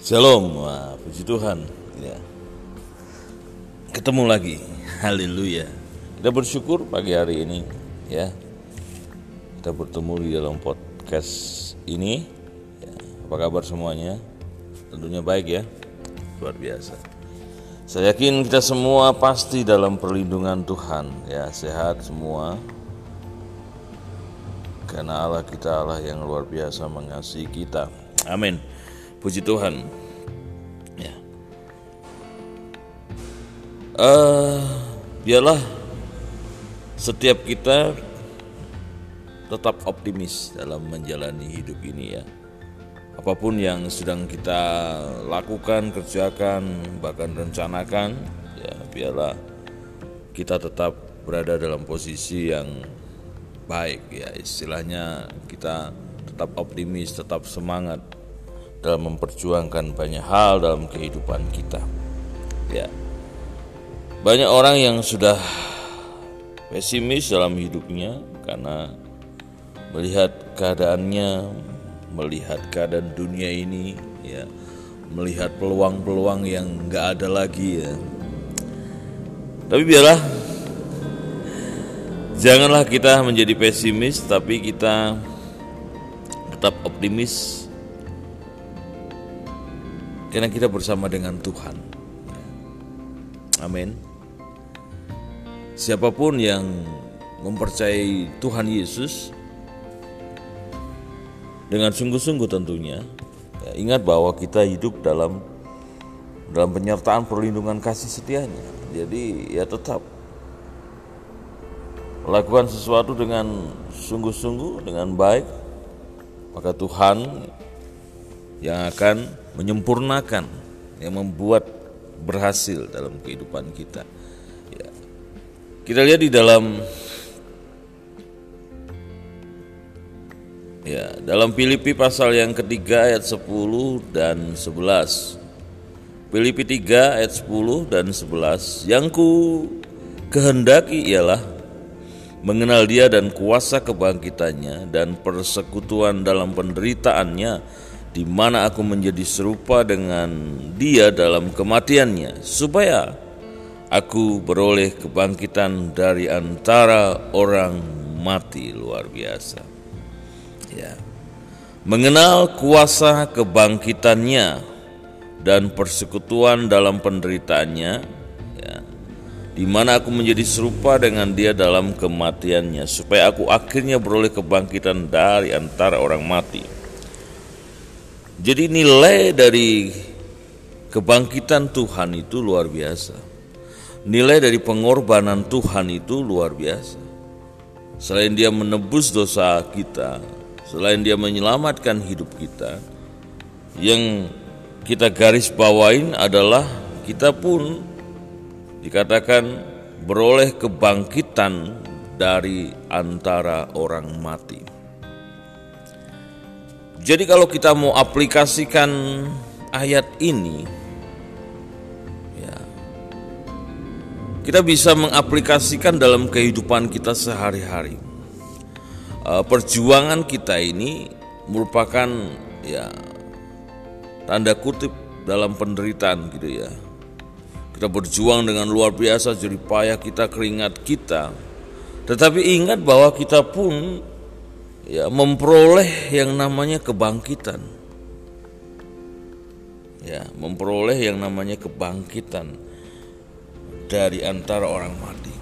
Shalom, Wah, puji Tuhan. Ya. Ketemu lagi, haleluya. Kita bersyukur pagi hari ini, ya. Kita bertemu di dalam podcast ini. Ya. Apa kabar semuanya? Tentunya baik ya, luar biasa. Saya yakin kita semua pasti dalam perlindungan Tuhan, ya sehat semua. Karena Allah kita Allah yang luar biasa mengasihi kita. Amin. Puji Tuhan. Ya. Uh, biarlah setiap kita tetap optimis dalam menjalani hidup ini ya. Apa pun yang sedang kita lakukan, kerjakan, bahkan rencanakan, ya biarlah kita tetap berada dalam posisi yang baik ya. Istilahnya kita tetap optimis, tetap semangat dalam memperjuangkan banyak hal dalam kehidupan kita. Ya. Banyak orang yang sudah pesimis dalam hidupnya karena melihat keadaannya, melihat keadaan dunia ini, ya, melihat peluang-peluang yang nggak ada lagi ya. Tapi biarlah janganlah kita menjadi pesimis, tapi kita tetap optimis karena kita bersama dengan Tuhan. Amin. Siapa pun yang mempercayai Tuhan Yesus dengan sungguh-sungguh tentunya, ya, ingat bahwa kita hidup dalam dalam penyertaan perlindungan kasih setianya. Jadi ya tetap lakukan sesuatu dengan sungguh-sungguh dengan baik, maka Tuhan yang akan menyempurnakan, yang membuat berhasil dalam kehidupan kita. Ya. Kita lihat di dalam ya dalam Filipi pasal yang ketiga ayat 10 dan 11. Filipi 3 ayat 10 dan 11 Yang ku kehendaki ialah mengenal dia dan kuasa kebangkitannya dan persekutuan dalam penderitaannya di mana aku menjadi serupa dengan dia dalam kematiannya, supaya aku beroleh kebangkitan dari antara orang mati luar biasa. Ya. Mengenal kuasa kebangkitannya dan persekutuan dalam penderitaannya, ya, di mana aku menjadi serupa dengan dia dalam kematiannya, supaya aku akhirnya beroleh kebangkitan dari antara orang mati. Jadi nilai dari kebangkitan Tuhan itu luar biasa. Nilai dari pengorbanan Tuhan itu luar biasa. Selain dia menebus dosa kita, selain dia menyelamatkan hidup kita, yang kita garis bawain adalah kita pun dikatakan beroleh kebangkitan dari antara orang mati. Jadi kalau kita mau aplikasikan ayat ini ya kita bisa mengaplikasikan dalam kehidupan kita sehari-hari. Uh, perjuangan kita ini merupakan ya tanda kutip dalam penderitaan gitu ya. Kita berjuang dengan luar biasa jadi payah kita keringat kita. Tetapi ingat bahwa kita pun ya memperoleh yang namanya kebangkitan. Ya, memperoleh yang namanya kebangkitan dari antara orang mati.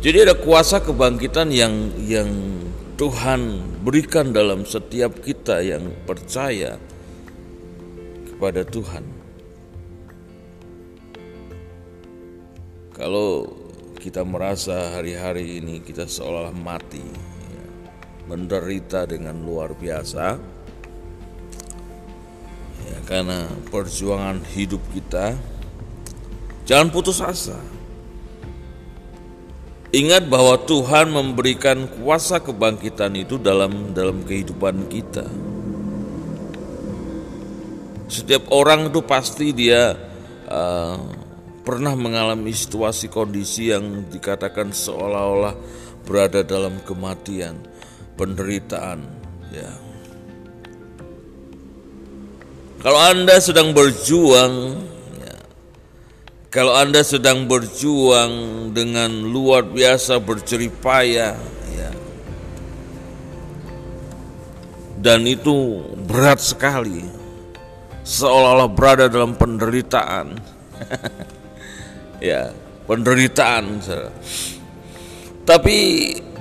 Jadi ada kuasa kebangkitan yang yang Tuhan berikan dalam setiap kita yang percaya kepada Tuhan. Kalau kita merasa hari-hari ini kita seolah mati, menderita dengan luar biasa. Ya karena perjuangan hidup kita jangan putus asa. Ingat bahwa Tuhan memberikan kuasa kebangkitan itu dalam dalam kehidupan kita. Setiap orang itu pasti dia uh, pernah mengalami situasi kondisi yang dikatakan seolah-olah berada dalam kematian penderitaan ya. Kalau Anda sedang berjuang, ya, kalau Anda sedang berjuang dengan luar biasa berceripaya, ya, dan itu berat sekali, seolah-olah berada dalam penderitaan, ya, penderitaan. Tapi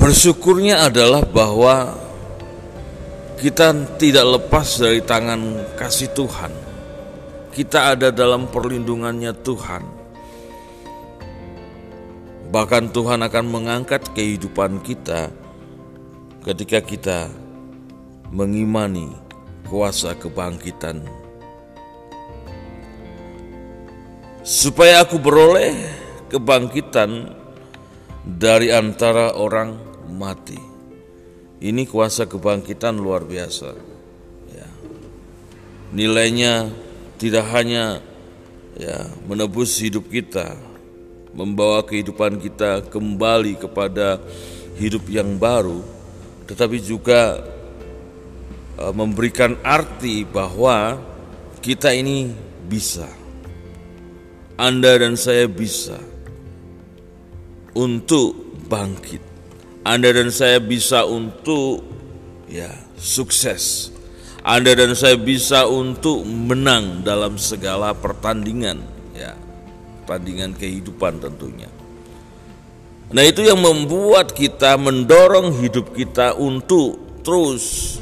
bersyukurnya adalah bahwa kita tidak lepas dari tangan kasih Tuhan. Kita ada dalam perlindungannya Tuhan. Bahkan Tuhan akan mengangkat kehidupan kita ketika kita mengimani kuasa kebangkitan. Supaya aku beroleh kebangkitan dari antara orang mati. Ini kuasa kebangkitan luar biasa. Ya. Nilainya tidak hanya ya menebus hidup kita, membawa kehidupan kita kembali kepada hidup yang baru, tetapi juga uh, memberikan arti bahwa kita ini bisa. Anda dan saya bisa untuk bangkit anda dan saya bisa untuk ya sukses. Anda dan saya bisa untuk menang dalam segala pertandingan ya. Pertandingan kehidupan tentunya. Nah, itu yang membuat kita mendorong hidup kita untuk terus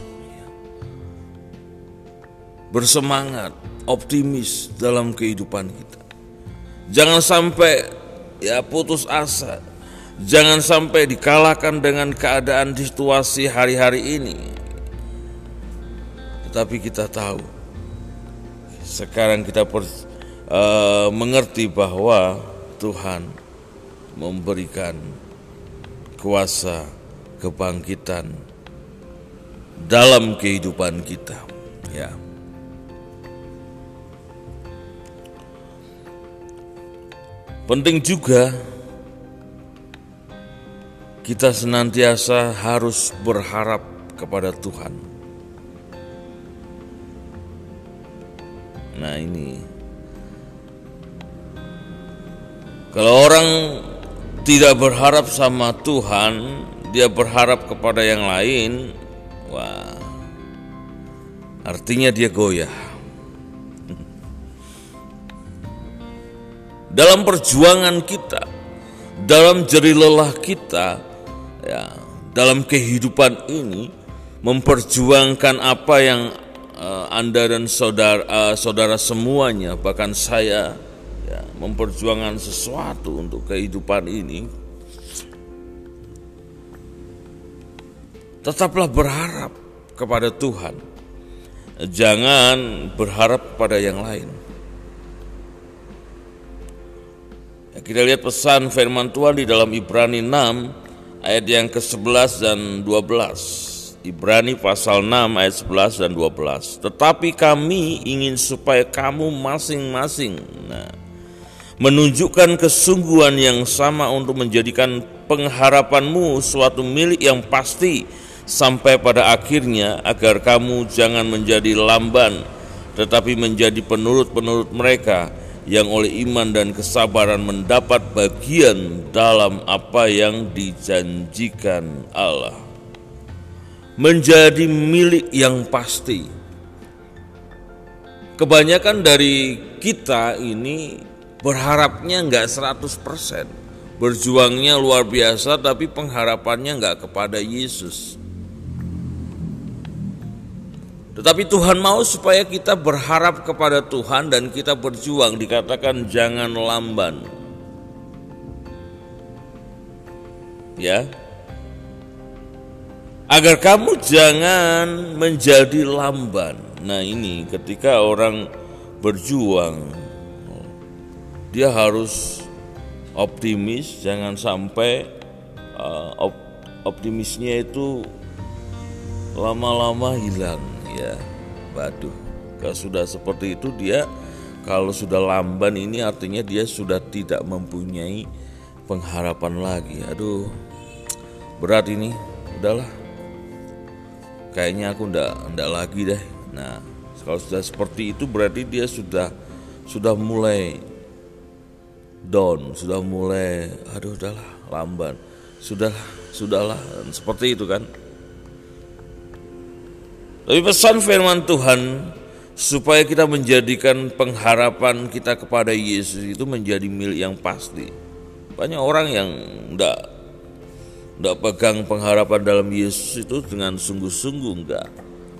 bersemangat, optimis dalam kehidupan kita. Jangan sampai ya putus asa, Jangan sampai dikalahkan dengan keadaan situasi hari-hari ini. Tetapi kita tahu, sekarang kita per, uh, mengerti bahwa Tuhan memberikan kuasa kebangkitan dalam kehidupan kita. Ya. Penting juga kita senantiasa harus berharap kepada Tuhan. Nah, ini kalau orang tidak berharap sama Tuhan, dia berharap kepada yang lain, wah, artinya dia goyah. Dalam perjuangan kita, dalam jeri lelah kita, ya dalam kehidupan ini memperjuangkan apa yang uh, anda dan saudara uh, saudara semuanya bahkan saya ya, memperjuangkan sesuatu untuk kehidupan ini tetaplah berharap kepada Tuhan. Jangan berharap pada yang lain ya, kita lihat pesan firman Tuhan di dalam Ibrani 6 ayat yang ke-11 dan 12. Ibrani pasal 6 ayat 11 dan 12. Tetapi kami ingin supaya kamu masing-masing nah, menunjukkan kesungguhan yang sama untuk menjadikan pengharapanmu suatu milik yang pasti sampai pada akhirnya agar kamu jangan menjadi lamban tetapi menjadi penurut-penurut mereka yang oleh iman dan kesabaran mendapat bagian dalam apa yang dijanjikan Allah. Menjadi milik yang pasti. Kebanyakan dari kita ini berharapnya nggak 100%. Berjuangnya luar biasa tapi pengharapannya nggak kepada Yesus. Tetapi Tuhan mau supaya kita berharap kepada Tuhan dan kita berjuang dikatakan jangan lamban. Ya. Agar kamu jangan menjadi lamban. Nah, ini ketika orang berjuang dia harus optimis, jangan sampai uh, op, optimisnya itu lama-lama hilang ya waduh kalau sudah seperti itu dia kalau sudah lamban ini artinya dia sudah tidak mempunyai pengharapan lagi. Aduh berat ini. Udahlah. Kayaknya aku ndak ndak lagi deh. Nah Kalau sudah seperti itu berarti dia sudah sudah mulai down, sudah mulai aduh udahlah lamban. Sudah sudahlah seperti itu kan. Tapi pesan firman Tuhan supaya kita menjadikan pengharapan kita kepada Yesus itu menjadi milik yang pasti. Banyak orang yang enggak enggak pegang pengharapan dalam Yesus itu dengan sungguh-sungguh enggak.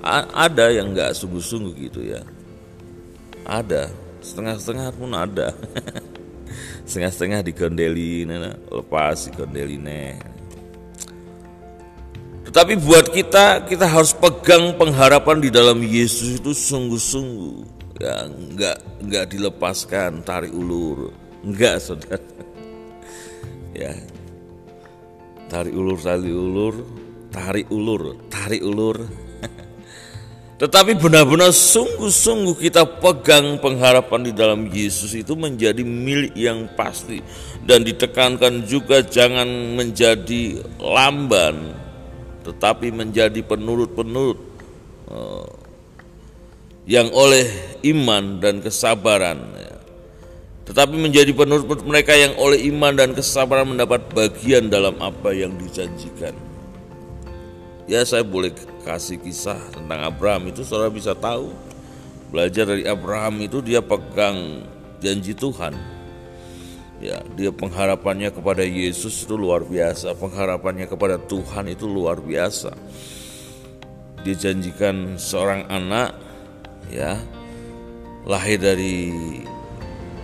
A ada yang enggak sungguh-sungguh gitu ya. Ada, setengah-setengah pun ada. Setengah-setengah dikondeli, lepas dikondeli nih tetapi buat kita, kita harus pegang pengharapan di dalam Yesus itu sungguh-sungguh. Ya, enggak enggak dilepaskan, tarik ulur. Enggak, Saudara. Ya. Tarik ulur, tarik ulur, tarik ulur, tarik ulur. Tetapi benar-benar sungguh-sungguh kita pegang pengharapan di dalam Yesus itu menjadi milik yang pasti dan ditekankan juga jangan menjadi lamban tetapi menjadi penurut-penurut eh, yang oleh iman dan kesabaran ya. tetapi menjadi penurut mereka yang oleh iman dan kesabaran mendapat bagian dalam apa yang dijanjikan. Ya saya boleh kasih kisah tentang Abraham. Itu saudara bisa tahu. Belajar dari Abraham itu dia pegang janji Tuhan Ya, dia pengharapannya kepada Yesus itu luar biasa, pengharapannya kepada Tuhan itu luar biasa. Dia janjikan seorang anak ya lahir dari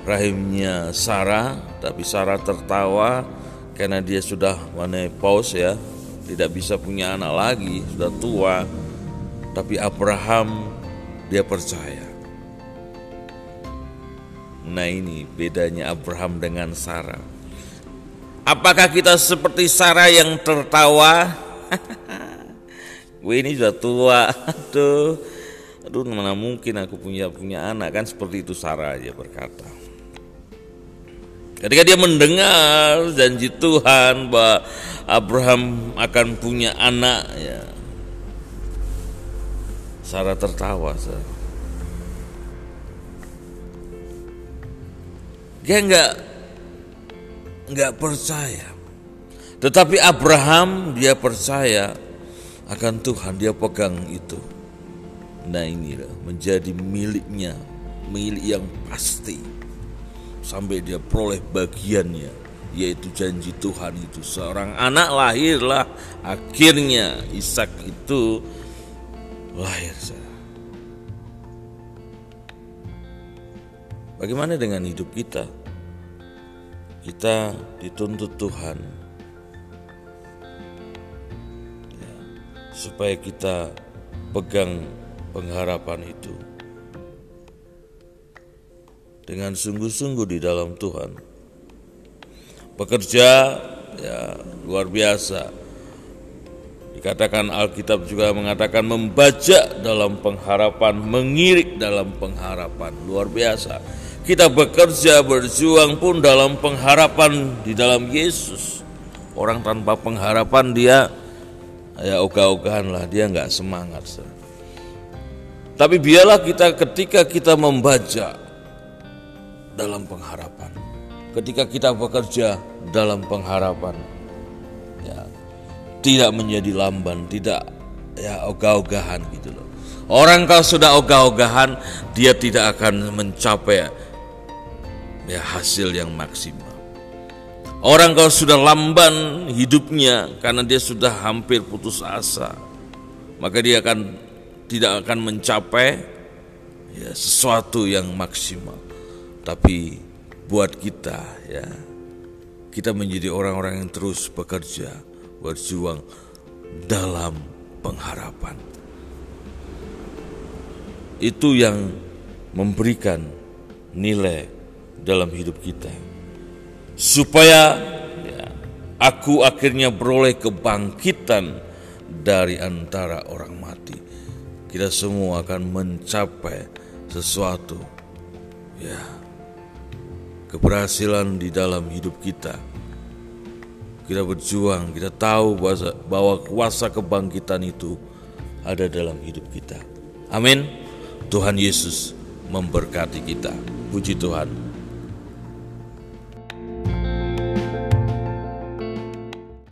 rahimnya Sarah, tapi Sarah tertawa karena dia sudah menepause ya, tidak bisa punya anak lagi, sudah tua. Tapi Abraham dia percaya Nah ini bedanya Abraham dengan Sarah. Apakah kita seperti Sarah yang tertawa? Gue ini sudah tua, aduh, aduh mana mungkin aku punya punya anak kan seperti itu Sarah aja berkata. Ketika dia mendengar janji Tuhan bahwa Abraham akan punya anak, ya, Sarah tertawa. Sarah. Dia nggak nggak percaya. Tetapi Abraham dia percaya akan Tuhan, dia pegang itu. Nah inilah menjadi miliknya, milik yang pasti. Sampai dia peroleh bagiannya, yaitu janji Tuhan itu. Seorang anak lahirlah, akhirnya Ishak itu lahir. Bagaimana dengan hidup kita? Kita dituntut Tuhan ya, supaya kita pegang pengharapan itu dengan sungguh-sungguh di dalam Tuhan. Bekerja ya luar biasa. Dikatakan Alkitab juga mengatakan membaca dalam pengharapan, mengirik dalam pengharapan. Luar biasa kita bekerja berjuang pun dalam pengharapan di dalam Yesus. Orang tanpa pengharapan dia ya ogah-ogahan lah, dia nggak semangat. Tapi biarlah kita ketika kita membaca dalam pengharapan, ketika kita bekerja dalam pengharapan, ya tidak menjadi lamban, tidak ya ogah-ogahan gitu loh. Orang kalau sudah ogah-ogahan, dia tidak akan mencapai ya hasil yang maksimal. Orang kalau sudah lamban hidupnya karena dia sudah hampir putus asa, maka dia akan tidak akan mencapai ya, sesuatu yang maksimal. Tapi buat kita ya, kita menjadi orang-orang yang terus bekerja, berjuang dalam pengharapan. Itu yang memberikan nilai dalam hidup kita. Supaya ya, aku akhirnya beroleh kebangkitan dari antara orang mati. Kita semua akan mencapai sesuatu ya keberhasilan di dalam hidup kita. Kita berjuang, kita tahu bahwa kuasa kebangkitan itu ada dalam hidup kita. Amin. Tuhan Yesus memberkati kita. Puji Tuhan.